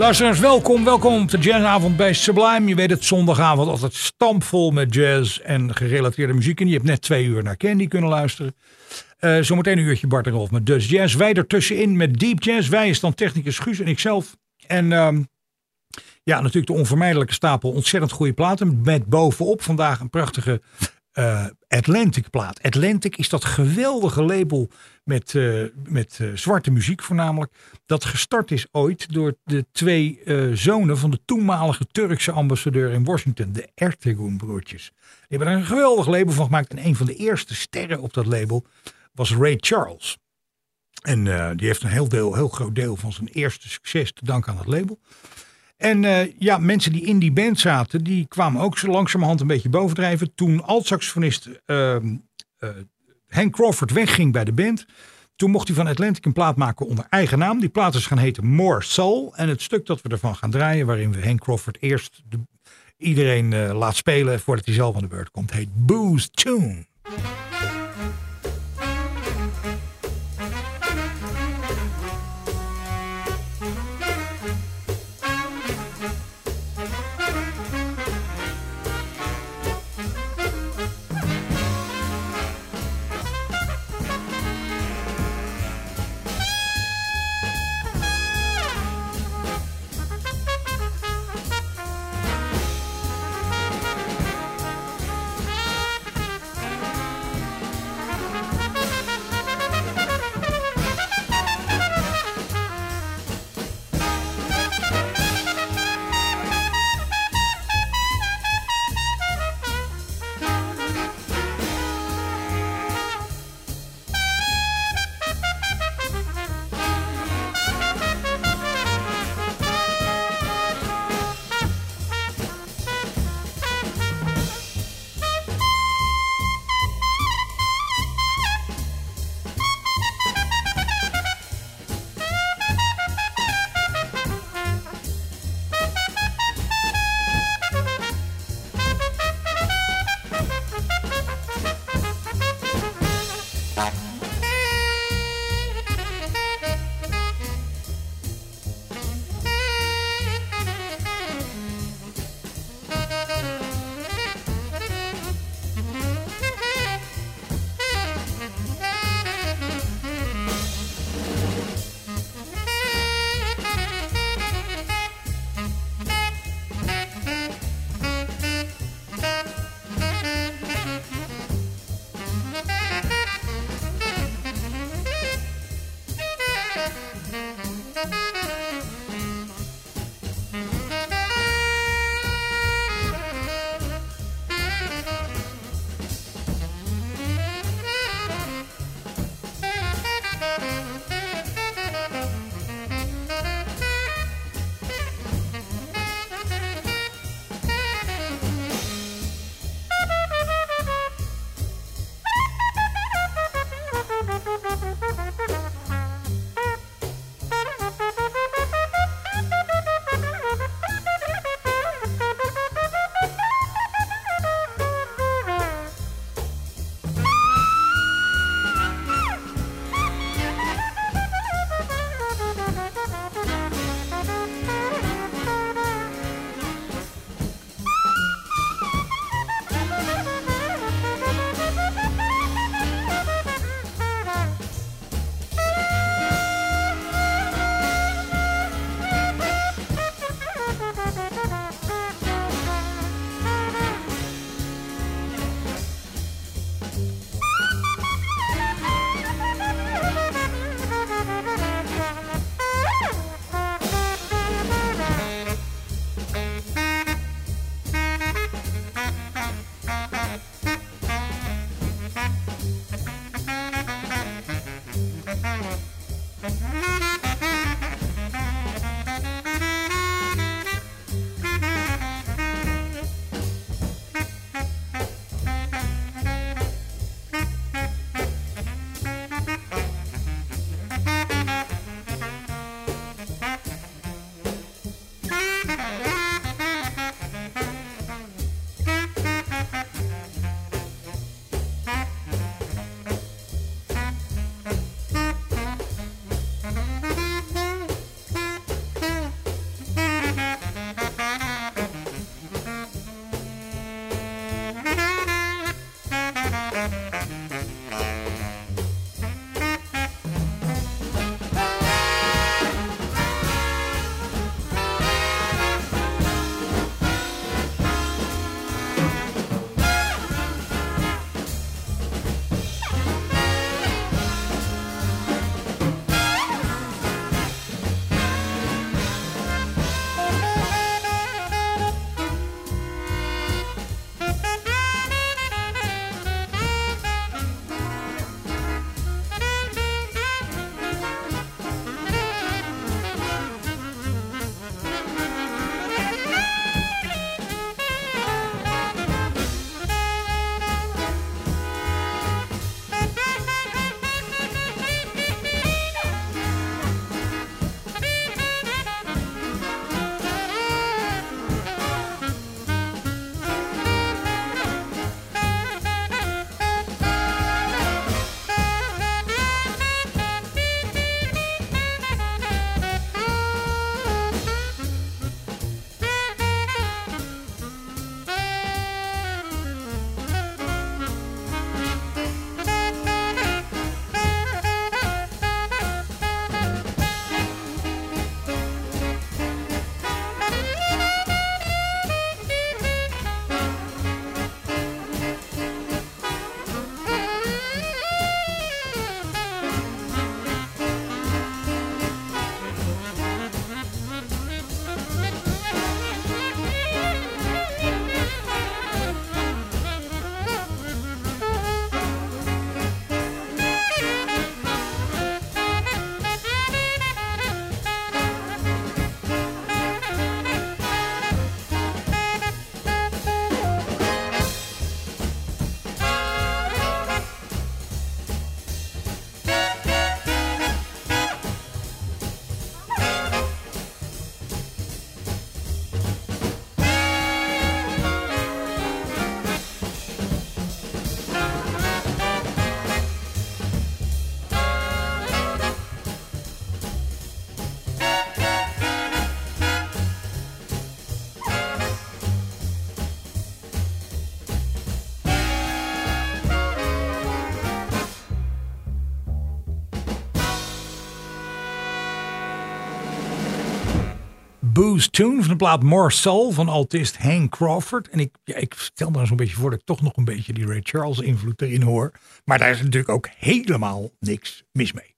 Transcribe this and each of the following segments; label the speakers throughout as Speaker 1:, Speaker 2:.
Speaker 1: Luisteraars, welkom. Welkom op de jazzavond bij Sublime. Je weet het, zondagavond altijd stampvol met jazz en gerelateerde muziek. En je hebt net twee uur naar Candy kunnen luisteren. Uh, zometeen een uurtje Bart en Rolf met Dus Jazz. Wij ertussenin met Deep Jazz. Wij is dan technicus Guus en ikzelf. En um, ja, natuurlijk de onvermijdelijke stapel ontzettend goede platen. Met bovenop vandaag een prachtige uh, Atlantic plaat. Atlantic is dat geweldige label met, uh, met uh, zwarte muziek voornamelijk. Dat gestart is ooit door de twee zonen van de toenmalige Turkse ambassadeur in Washington. De Ertegun broertjes. Die hebben er een geweldig label van gemaakt. En een van de eerste sterren op dat label was Ray Charles. En die heeft een heel, deel, heel groot deel van zijn eerste succes te danken aan dat label. En uh, ja, mensen die in die band zaten, die kwamen ook zo langzamerhand een beetje bovendrijven. Toen alt-saxofonist uh, Hank Crawford wegging bij de band, toen mocht hij van Atlantic een plaat maken onder eigen naam. Die plaat is gaan heten More Soul. En het stuk dat we ervan gaan draaien, waarin we Hank Crawford eerst de, iedereen laat spelen voordat hij zelf aan de beurt komt, heet Booze Tune. Booze Tune van de plaat More Soul van altist Hank Crawford. En ik, ik stel me zo'n beetje voor dat ik toch nog een beetje die Ray Charles invloed erin hoor. Maar daar is natuurlijk ook helemaal niks mis mee.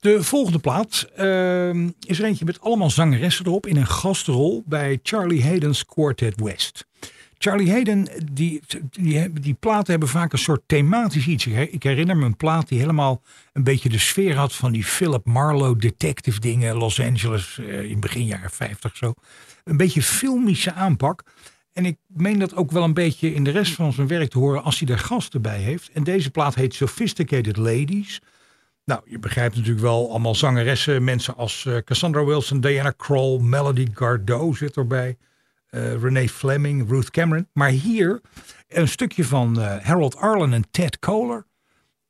Speaker 1: De volgende plaat uh, is er eentje met allemaal zangeressen erop in een gastrol bij Charlie Hayden's Quartet West. Charlie Hayden, die, die, die platen hebben vaak een soort thematisch iets. Ik herinner me een plaat die helemaal een beetje de sfeer had van die Philip Marlowe detective dingen. Los Angeles uh, in begin jaren 50 zo. Een beetje filmische aanpak. En ik meen dat ook wel een beetje in de rest van zijn werk te horen als hij daar gasten bij heeft. En deze plaat heet Sophisticated Ladies. Nou, je begrijpt natuurlijk wel allemaal zangeressen. Mensen als uh, Cassandra Wilson, Diana Kroll, Melody Gardot zit erbij. Uh, Renee Fleming, Ruth Cameron. Maar hier een stukje van uh, Harold Arlen en Ted Kohler.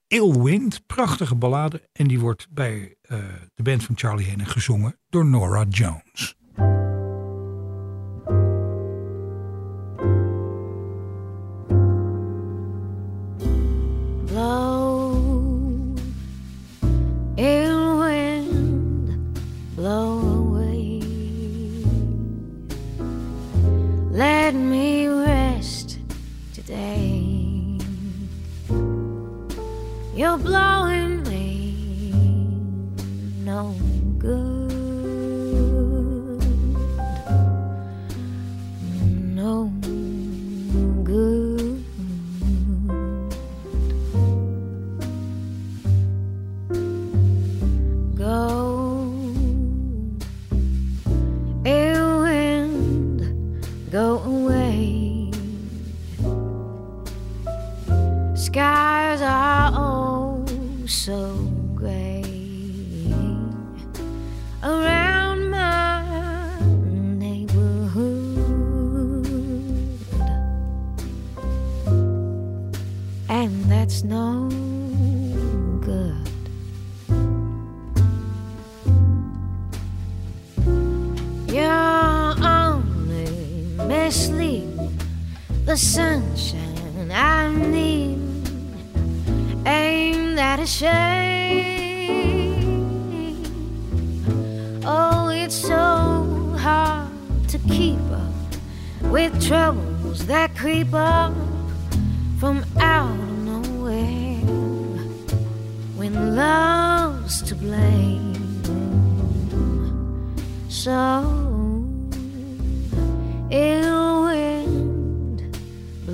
Speaker 1: Ill Wind, prachtige ballade. En die wordt bij uh, de band van Charlie Henen gezongen door Nora Jones.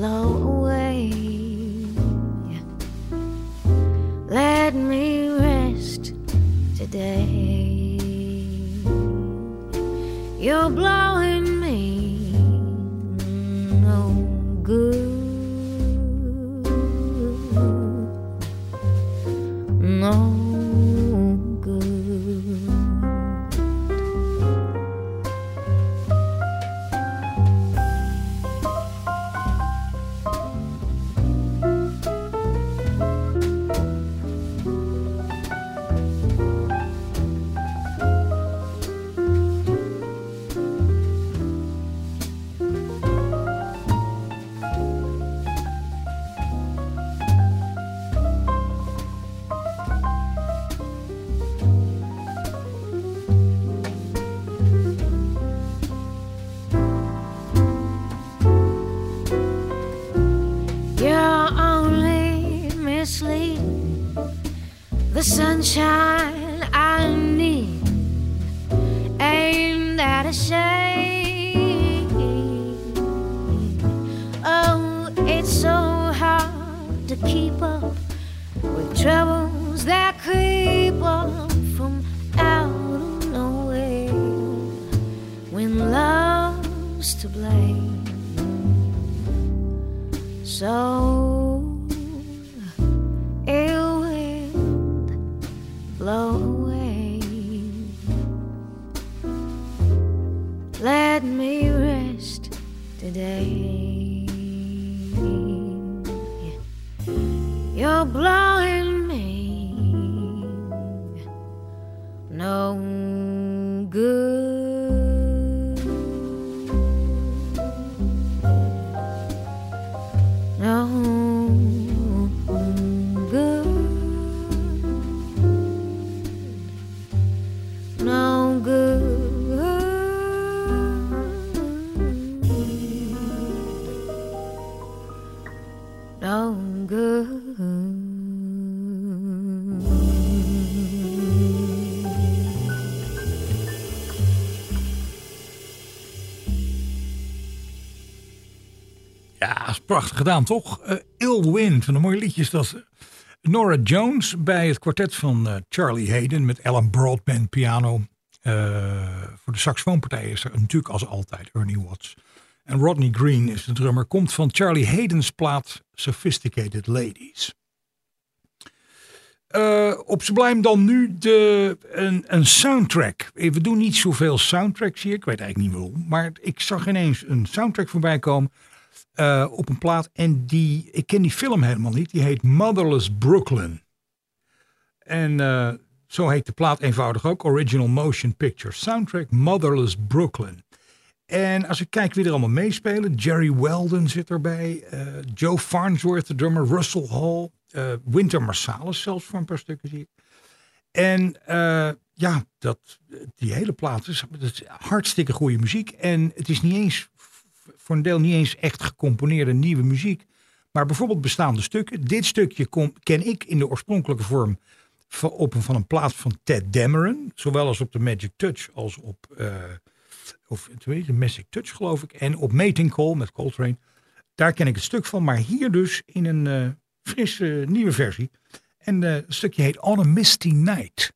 Speaker 2: Blow away. Let me rest today. You're blowing Let me rest today. You're blowing
Speaker 1: gedaan, toch? Uh, Ill Wind, een mooi liedje is dat. Nora Jones bij het kwartet van uh, Charlie Hayden met Alan Broadband piano. Uh, voor de saxofoonpartij is er natuurlijk als altijd Ernie Watts. En Rodney Green is de drummer. Komt van Charlie Hayden's plaat Sophisticated Ladies. Uh, op Sublime dan nu de, een, een soundtrack. We doen niet zoveel soundtracks hier. Ik weet eigenlijk niet waarom. Maar ik zag ineens een soundtrack voorbij komen. Uh, op een plaat. En die, ik ken die film helemaal niet. Die heet Motherless Brooklyn. En uh, zo heet de plaat eenvoudig ook. Original Motion Picture Soundtrack Motherless Brooklyn. En als ik kijk wie er allemaal meespelen. Jerry Weldon zit erbij. Uh, Joe Farnsworth, de drummer. Russell Hall. Winter Marsalis zelfs voor een paar stukken zie. En ja, dat, die hele plaat is, is hartstikke goede muziek. En het is niet eens, voor een deel niet eens echt gecomponeerde nieuwe muziek. Maar bijvoorbeeld bestaande stukken. Dit stukje ken ik in de oorspronkelijke vorm van, op, van een plaat van Ted Dameron. Zowel als op de Magic Touch als op... Uh, of de Magic Touch geloof ik. En op Mating Call met Coltrane. Daar ken ik het stuk van. Maar hier dus in een uh, frisse nieuwe versie. En uh, het stukje heet On a Misty Night.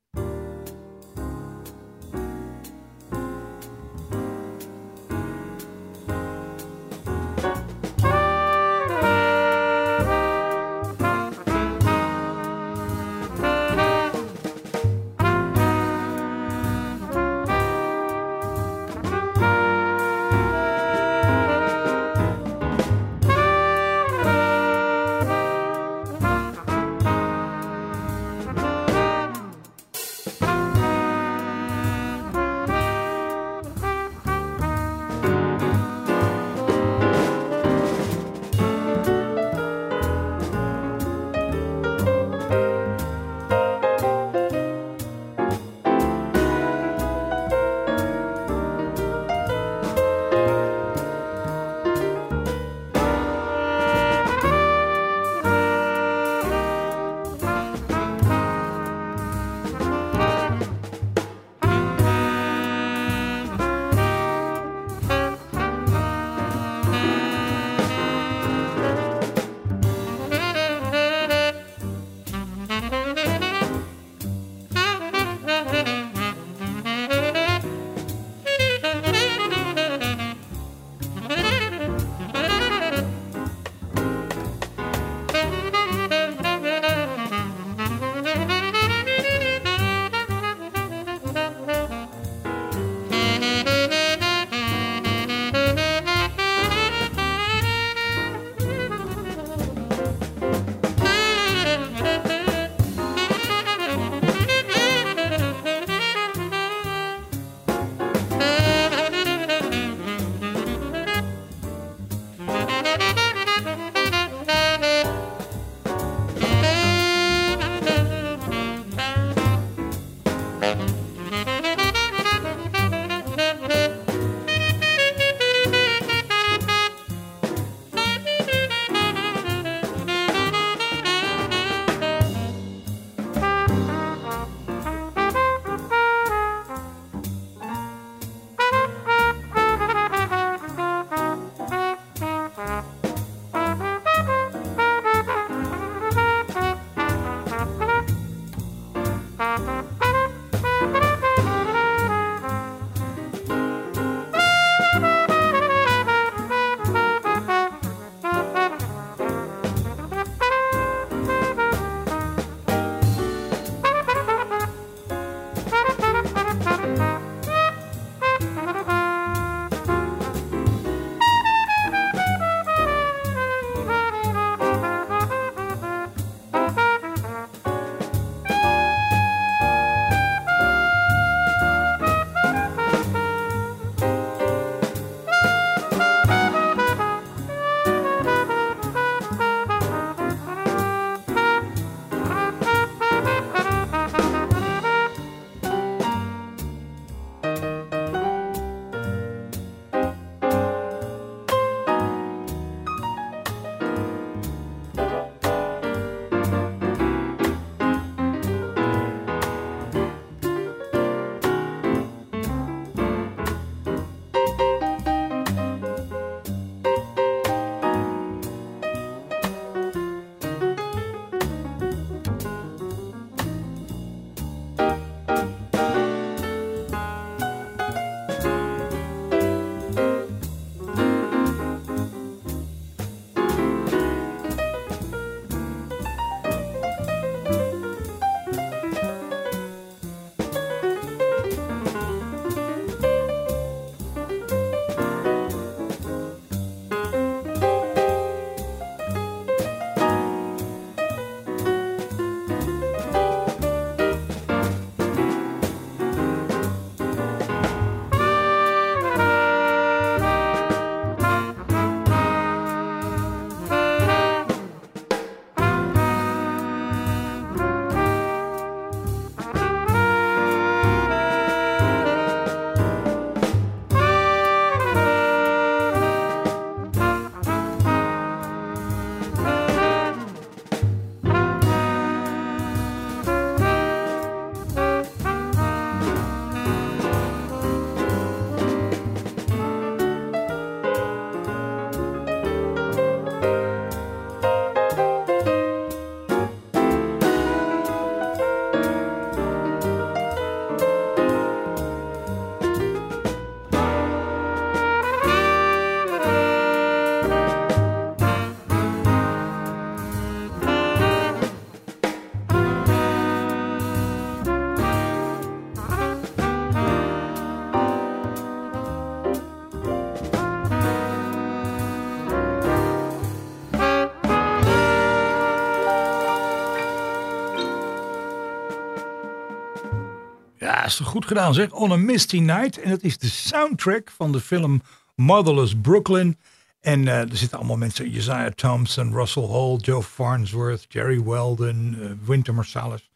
Speaker 1: Is goed gedaan zeg. On a Misty Night. En dat is de soundtrack van de film Motherless Brooklyn. En uh, er zitten allemaal mensen. Isaiah Thompson, Russell Hall, Joe Farnsworth, Jerry Weldon, uh, Winter Marsalis.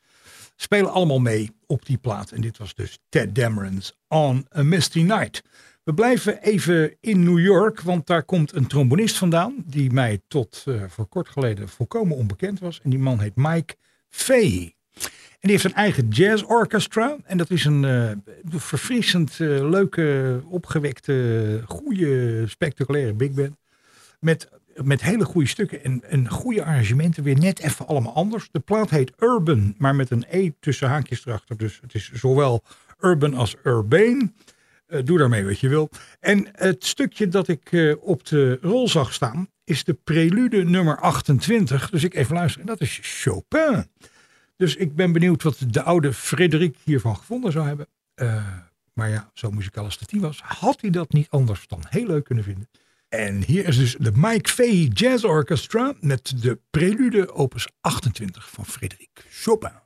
Speaker 1: Spelen allemaal mee op die plaat. En dit was dus Ted Dameron's On a Misty Night. We blijven even in New York, want daar komt een trombonist vandaan. Die mij tot uh, voor kort geleden volkomen onbekend was. En die man heet Mike Fahey. Die heeft een eigen jazz orchestra. En dat is een uh, verfrissend, uh, leuke, opgewekte, goede, spectaculaire big band. Met, met hele goede stukken en, en goede arrangementen. Weer net even allemaal anders. De plaat heet Urban, maar met een E tussen haakjes erachter. Dus het is zowel urban als urbane. Uh, doe daarmee wat je wil. En het stukje dat ik op de rol zag staan is de prelude nummer 28. Dus ik even luisteren. En dat is Chopin. Dus ik ben benieuwd wat de oude Frederik hiervan gevonden zou hebben. Uh, maar ja, zo muzikaal als hij was, had hij dat niet anders dan heel leuk kunnen vinden. En hier is dus de Mike Fay Jazz Orchestra met de prelude opus 28 van Frederik Chopin.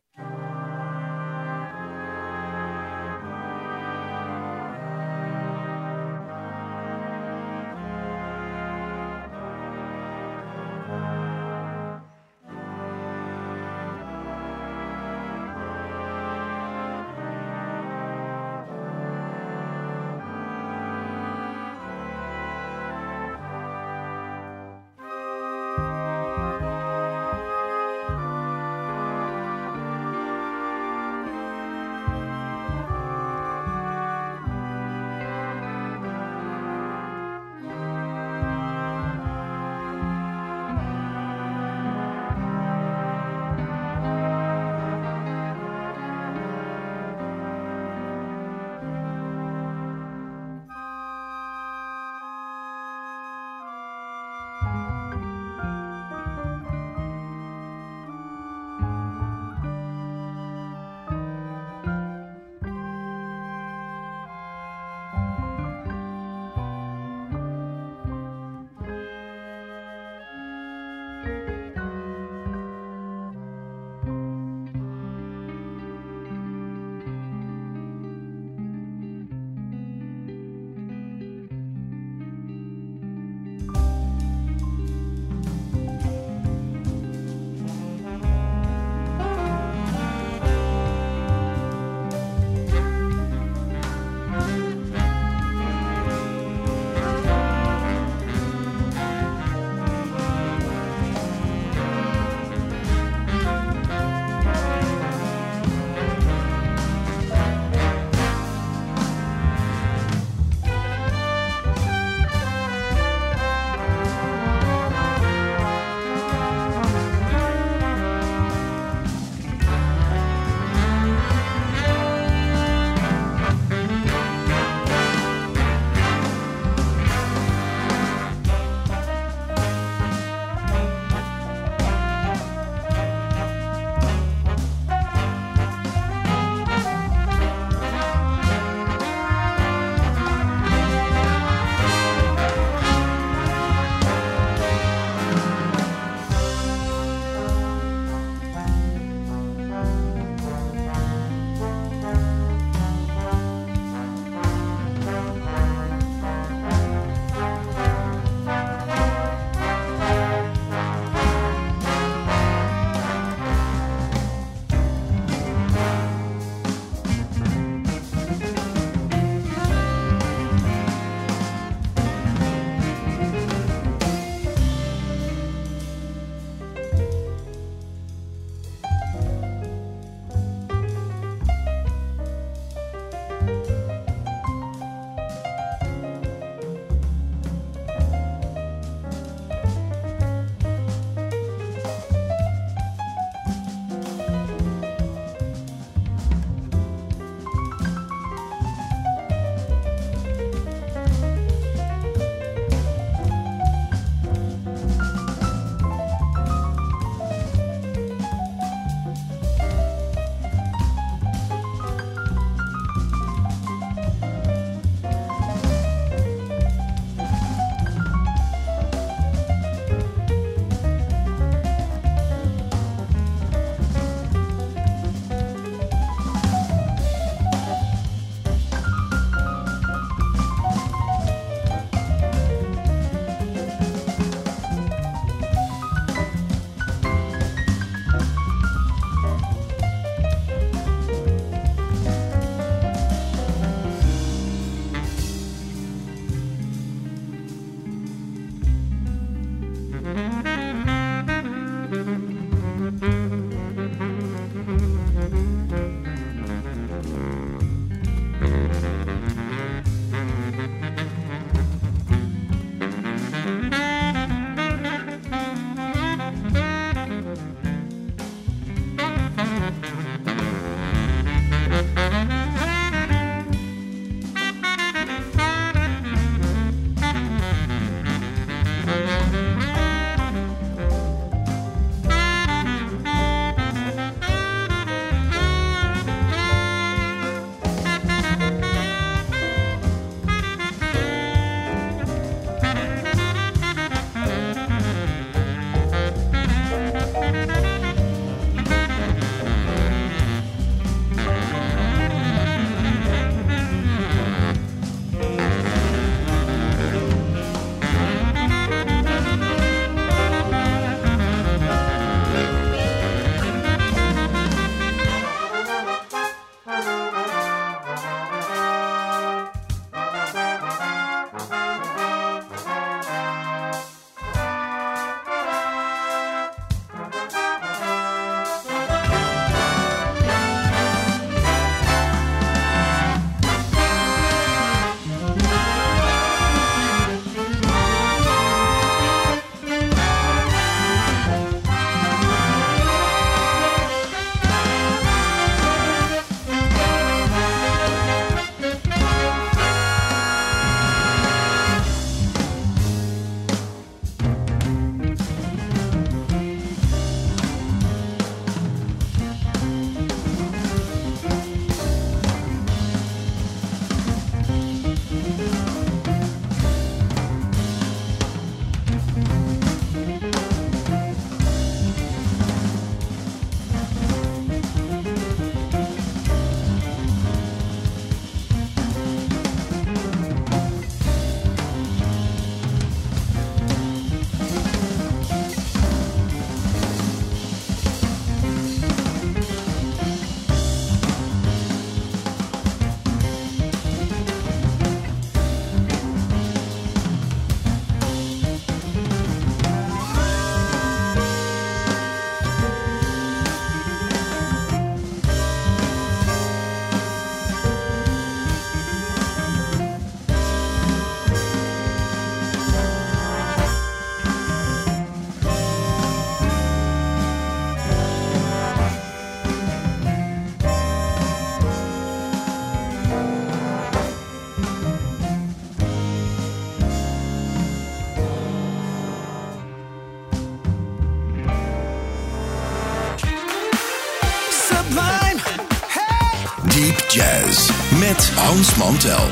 Speaker 3: Met Hans Mantel.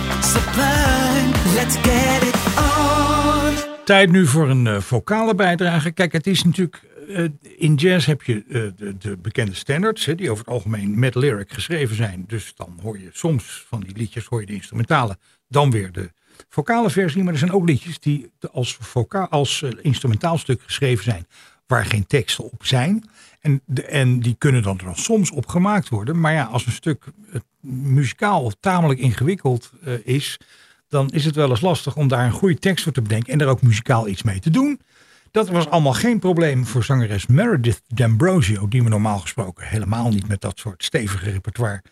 Speaker 4: Let's get it on.
Speaker 1: Tijd nu voor een uh, vocale bijdrage. Kijk, het is natuurlijk. Uh, in jazz heb je uh, de, de, bekende standards, hè, die over het algemeen met lyric geschreven zijn. Dus dan hoor je soms van die liedjes hoor je de instrumentale, dan weer de vocale versie. Maar er zijn ook liedjes die als, als instrumentaal stuk geschreven zijn, waar geen teksten op zijn. En, en die kunnen dan, dan soms op gemaakt worden. Maar ja, als een stuk muzikaal tamelijk ingewikkeld is, dan is het wel eens lastig om daar een goede tekst voor te bedenken en er ook muzikaal iets mee te doen. Dat was allemaal geen probleem voor zangeres Meredith D'Ambrosio, die we normaal gesproken helemaal niet met dat soort stevige repertoire,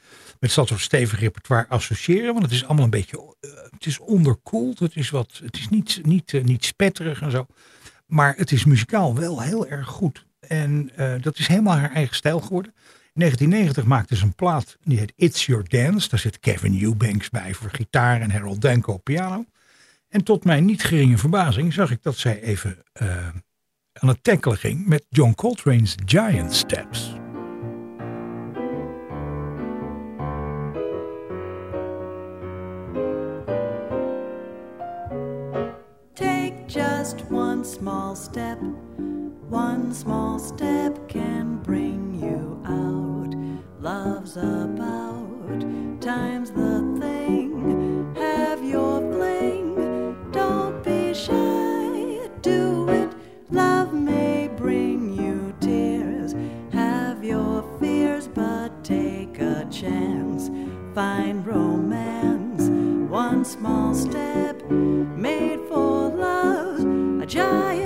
Speaker 1: met dat soort stevige repertoire associëren. Want het is allemaal een beetje, uh, het is onderkoeld, het is, wat, het is niet, niet, niet spetterig en zo. Maar het is muzikaal wel heel erg goed. En uh, dat is helemaal haar eigen stijl geworden. In 1990 maakte ze een plaat die heet It's Your Dance. Daar zit Kevin Eubanks bij voor gitaar en Harold Danko op piano. En tot mijn niet geringe verbazing zag ik dat zij even uh, aan het tackelen ging met John Coltrane's Giant Steps.
Speaker 5: Small step. One small step can bring you out. Love's about time's the thing. Have your fling. Don't be shy. Do it. Love may bring you tears. Have your fears, but take a chance. Find romance. One small step made for giant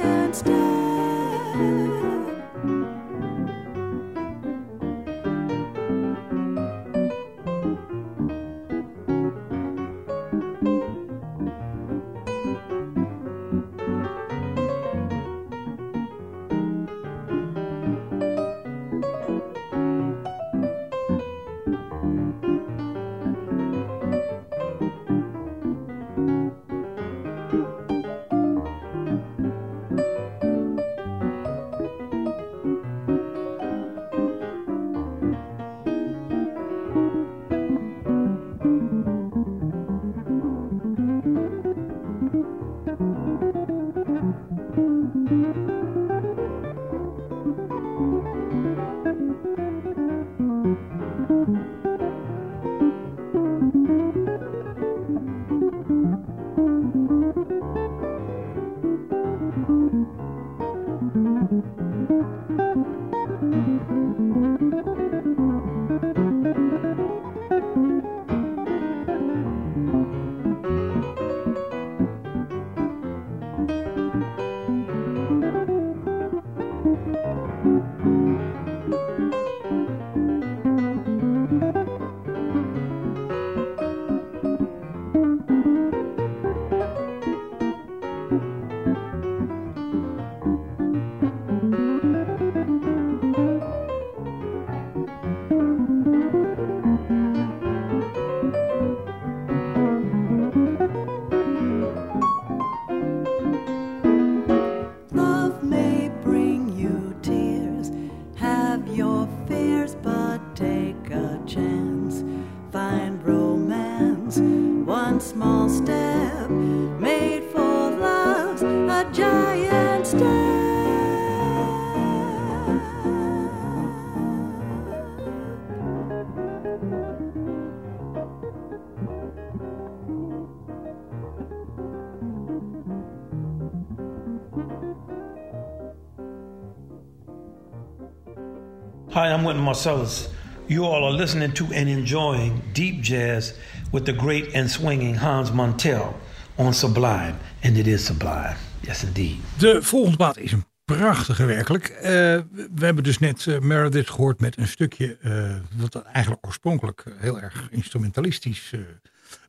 Speaker 6: Marcellus. You all are listening to and enjoying deep jazz with the great and swinging Hans Montel on Sublime. And it is sublime. Yes, indeed.
Speaker 1: De volgende plaat is een prachtige werkelijk. Uh, we hebben dus net uh, Meredith gehoord met een stukje uh, dat eigenlijk oorspronkelijk heel erg instrumentalistisch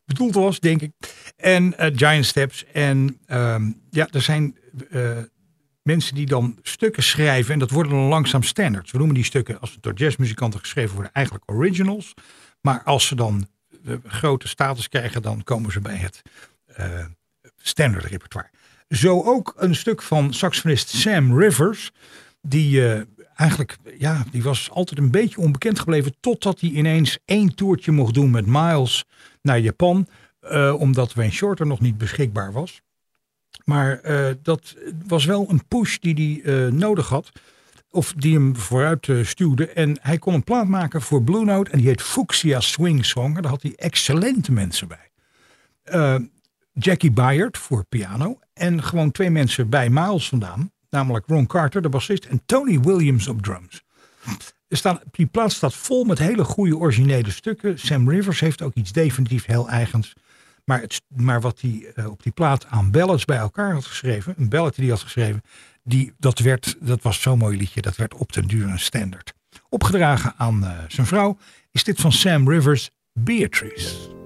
Speaker 1: bedoeld was, denk ik. En Giant Steps. En um, ja, er zijn mensen die dan stukken schrijven en dat worden dan langzaam standards. We noemen die stukken, als het door jazzmuzikanten geschreven worden, eigenlijk originals. Maar als ze dan de grote status krijgen, dan komen ze bij het uh, standaard repertoire. Zo ook een stuk van saxofonist Sam Rivers. Die eh, eigenlijk, ja, die was altijd een beetje onbekend gebleven. Totdat hij ineens één toertje mocht doen met Miles naar Japan. eh, omdat Wayne Shorter nog niet beschikbaar was. Maar eh, dat was wel een push die hij eh, nodig had. Of die hem vooruit eh, stuwde. En hij kon een plaat maken voor Blue Note. En die heet Fuchsia Swing Song. En daar had hij excellente mensen bij. Jackie Byard voor piano. En gewoon twee mensen bij Miles vandaan. Namelijk Ron Carter, de bassist. En Tony Williams op drums. Die plaat staat vol met hele goede originele stukken. Sam Rivers heeft ook iets definitief heel eigens. Maar, het, maar wat hij eh, op die plaat aan ballads bij elkaar had geschreven. Een ballad die hij had geschreven. Die, dat, werd, dat was zo'n mooi liedje. Dat werd op den duur een standaard. Opgedragen aan eh, zijn vrouw. Is dit van Sam Rivers, Beatrice.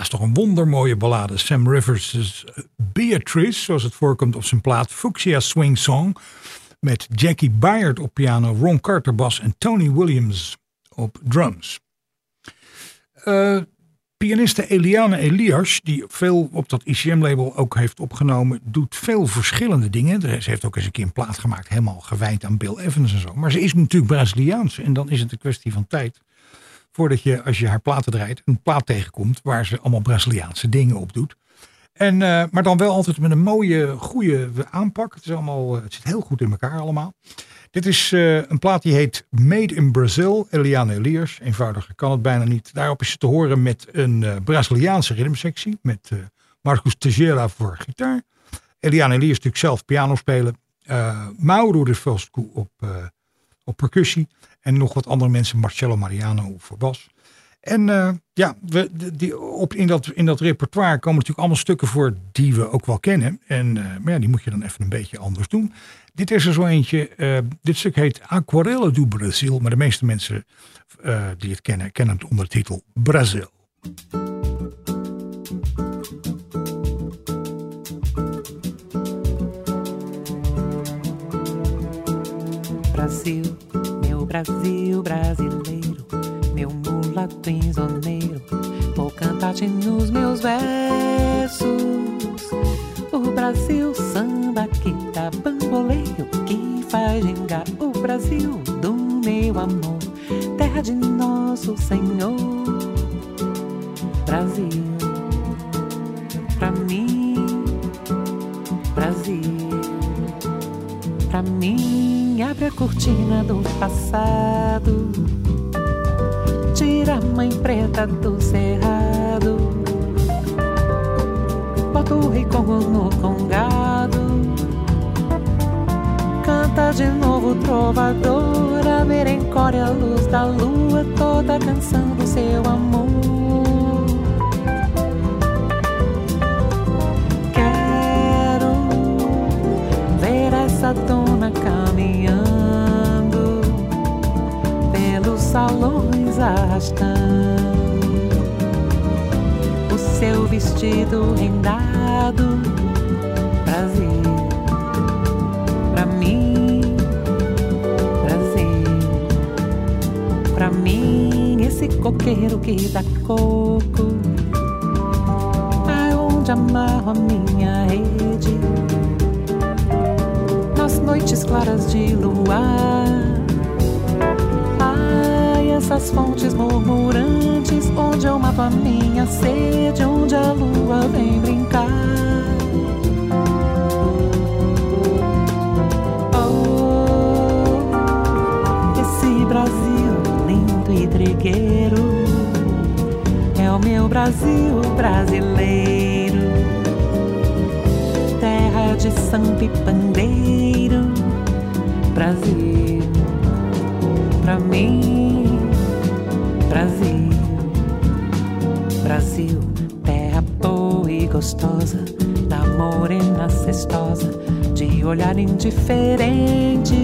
Speaker 1: Is toch een wondermooie ballade. Sam Rivers' Beatrice, zoals het voorkomt op zijn plaat Fuchsia Swing Song. Met Jackie Byard op piano, Ron Carter bas en Tony Williams op drums. Uh, pianiste Eliane Elias, die veel op dat ICM-label ook heeft opgenomen, doet veel verschillende dingen. Ze heeft ook eens een keer een plaat gemaakt, helemaal gewijd aan Bill Evans en zo. Maar ze is natuurlijk Braziliaans en dan is het een kwestie van tijd voordat je, als je haar platen draait, een plaat tegenkomt waar ze allemaal Braziliaanse dingen op doet. En, uh, maar dan wel altijd met een mooie, goede aanpak. Het, is allemaal, het zit heel goed in elkaar allemaal. Dit is uh, een plaat die heet Made in Brazil, Eliane Elias. Eenvoudiger kan het bijna niet. Daarop is ze te horen met een Braziliaanse ritmesectie. Met Marcus Teixeira voor gitaar. Eliane Elias natuurlijk zelf piano spelen. Mauro de Velsco op, op percussie. En nog wat andere mensen, Marcello Mariano voor bas. En uh, ja, we, die, op, in, dat, in dat repertoire komen natuurlijk allemaal stukken voor die we ook wel kennen. En, uh, maar ja, die moet je dan even een beetje anders doen. Dit is er zo eentje. Uh, dit stuk heet Aquarelle do Brasil. Maar de meeste mensen die het kennen, kennen het onder de titel Brazil.
Speaker 7: Brasil brasileiro, meu mulato insoneiro, vou cantar-te nos meus versos. O Brasil samba que dá bamboleio, que faz gingar o Brasil do meu amor, terra de nosso Senhor. Brasil, pra mim, Brasil, pra mim, abre a cortina do passado, tira a mãe preta do cerrado bota o ricongo no congado. Canta de novo, trovadora, merencore a luz da lua, toda canção do seu amor. Caminhando pelos salões arrastando seu vestido rendado. Brasil, pra mim, Brasil, pra mim, esse coqueiro que dá coco. Aonde amarro a minha rede, noites claras de luar essas fontes murmurantes, onde eu mato a minha sede, onde a lua vem brincar. Oh, esse Brasil lindo e trigueiro é o meu Brasil brasileiro, terra de e pandeiro, Brasil pra mim. Brasil, Brasil, terra boa e gostosa, da morena cestosa, de olhar indiferente.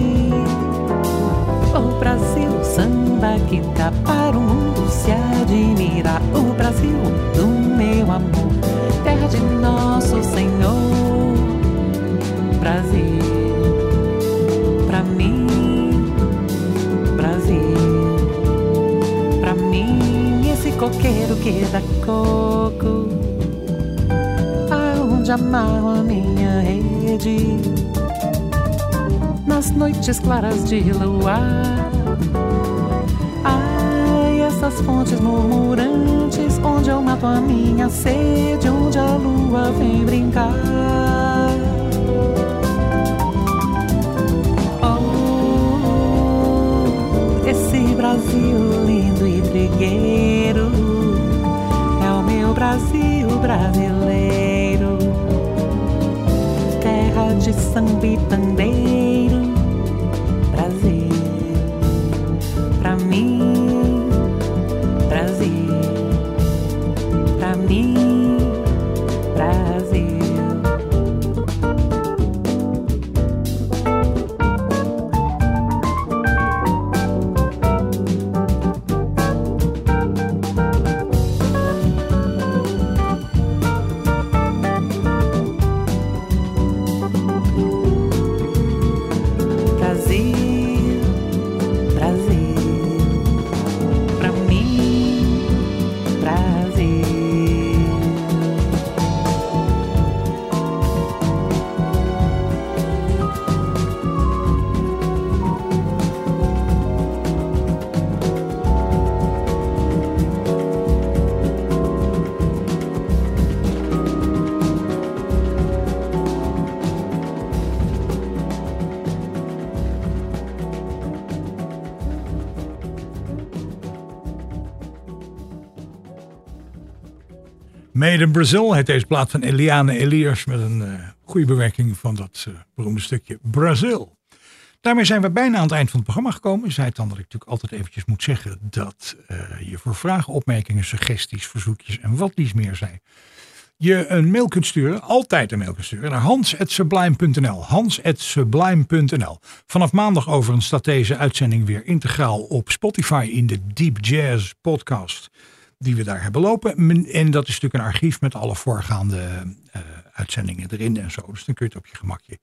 Speaker 7: O Brasil, samba que dá para o mundo se admirar. O Brasil do meu amor, terra de nosso Senhor. Brasil, coqueiro que dá coco, aonde amarro a minha rede, nas noites claras de luar. Ai, essas fontes murmurantes, onde eu mato a minha sede, onde a lua vem brincar. Brasil lindo e trigueiro é o meu Brasil brasileiro, terra de samba e pandeiro,
Speaker 1: Made in Brazil heet deze plaat van Eliane Elias met een eh, goede bewerking van dat eh, beroemde stukje Brazil. Daarmee zijn we bijna aan het eind van het programma gekomen. Zei het dan dat ik natuurlijk altijd eventjes moet zeggen dat eh, je voor vragen, opmerkingen, suggesties, verzoekjes en wat liefst meer zijn. Je een mail kunt sturen, altijd een mail kunt sturen, naar hans.sublime.nl. Hans.sublime.nl. Vanaf maandag overigens staat deze uitzending weer integraal op Spotify in de Deep Jazz podcast die we daar hebben lopen. En dat is natuurlijk een archief met alle voorgaande eh, uitzendingen erin en zo. Dus dan kun je het op je gemakje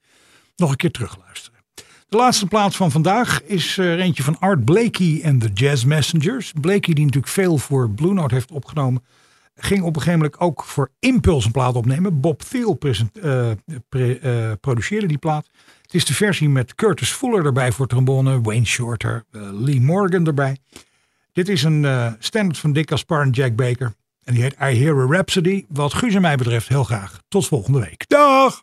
Speaker 1: nog een keer terugluisteren. De laatste plaats van vandaag is er eentje van Art Blakey en de Jazz Messengers. Blakey, die natuurlijk veel voor Blue Note heeft opgenomen, ging op een gegeven moment ook voor Impulse een plaat opnemen. Bob Thiel eh, eh, produceerde die plaat. Het is de versie met Curtis Fuller erbij voor trombone, Wayne Shorter, eh, Lee Morgan erbij. Dit is een eh, standard van Dick Gaspar en Jack Baker. En die heet I Hear a Rhapsody. Wat Guus en mij betreft heel graag. Tot volgende week. Dag!